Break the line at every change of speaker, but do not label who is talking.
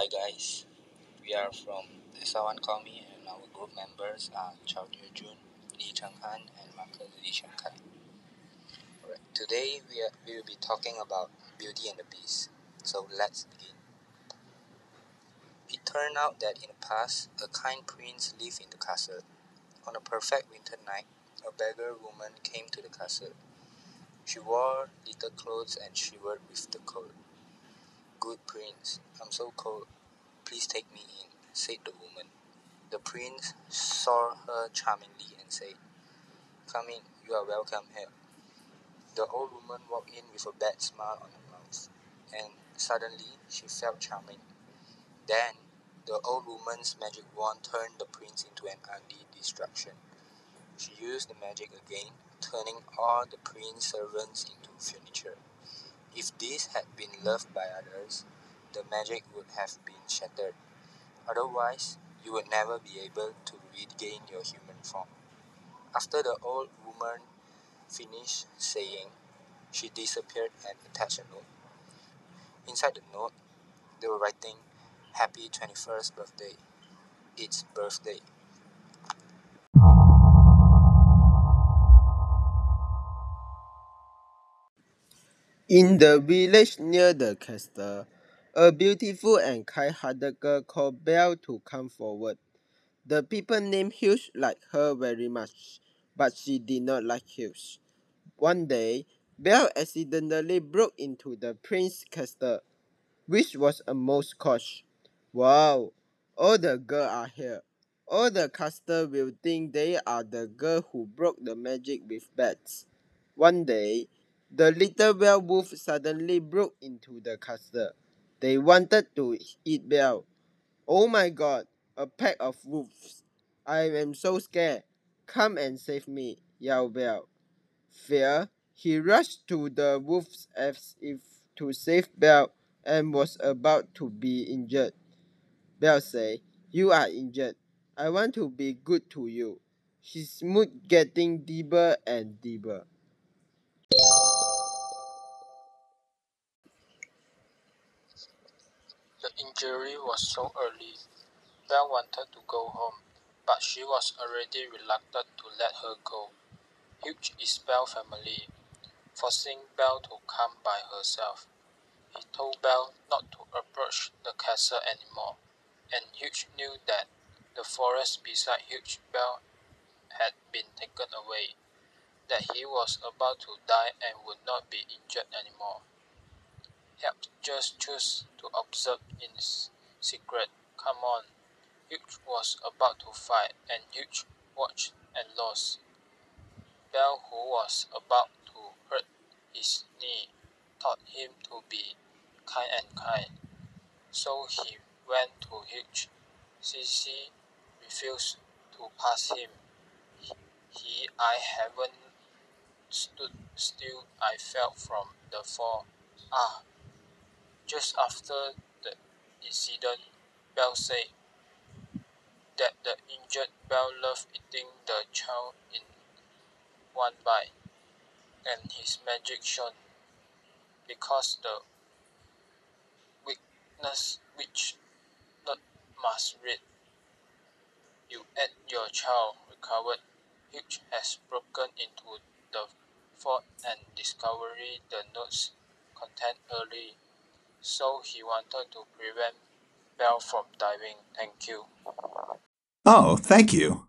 Hi guys, we are from Call Me and our group members are Chao Jun, Lee Cheng Han and Marcus Lee. Alright, today we, are, we will be talking about Beauty and the Beast. So let's begin. It turned out that in the past, a kind prince lived in the castle. On a perfect winter night, a beggar woman came to the castle. She wore little clothes and shivered with the cold. Good prince, I'm so cold. Please take me in, said the woman. The prince saw her charmingly and said, Come in, you are welcome here. The old woman walked in with a bad smile on her mouth, and suddenly she felt charming. Then the old woman's magic wand turned the prince into an ugly destruction. She used the magic again, turning all the prince's servants into furniture. If this had been loved by others, the magic would have been shattered. Otherwise, you would never be able to regain your human form. After the old woman finished saying, she disappeared and attached a note. Inside the note, they were writing, Happy 21st birthday. It's birthday.
In the village near the castle, a beautiful and kind-hearted girl called Belle to come forward. The people named Hugh liked her very much, but she did not like Hugh. One day, Belle accidentally broke into the prince's castle, which was a most coach. Wow, all the girls are here. All the castle will think they are the girl who broke the magic with bats. One day, the little werewolf suddenly broke into the castle. They wanted to eat Belle. Oh my god, a pack of wolves. I am so scared. Come and save me, yelled Belle. Fear, he rushed to the wolves as if to save Belle and was about to be injured. Belle said, You are injured. I want to be good to you. His mood getting deeper and deeper.
Injury was so early. Belle wanted to go home, but she was already reluctant to let her go. Hugh is Belle's family, forcing Belle to come by herself. He told Belle not to approach the castle anymore, and Hugh knew that the forest beside Hugh Belle had been taken away, that he was about to die and would not be injured anymore. Help just choose to observe in secret. Come on. Hugh was about to fight, and Hugh watched and lost. Belle, who was about to hurt his knee, taught him to be kind and kind. So he went to Hugh. Sissy refused to pass him. He, I haven't stood still. I fell from the fall. Ah, just after the incident, Belle said that the injured Belle loved eating the child in one bite, and his magic shone, because the weakness which not must read. You ate your child recovered. Hugh has broken into the fort and discovered the note's content early so he wanted to prevent Belle from diving. Thank you.
Oh, thank you.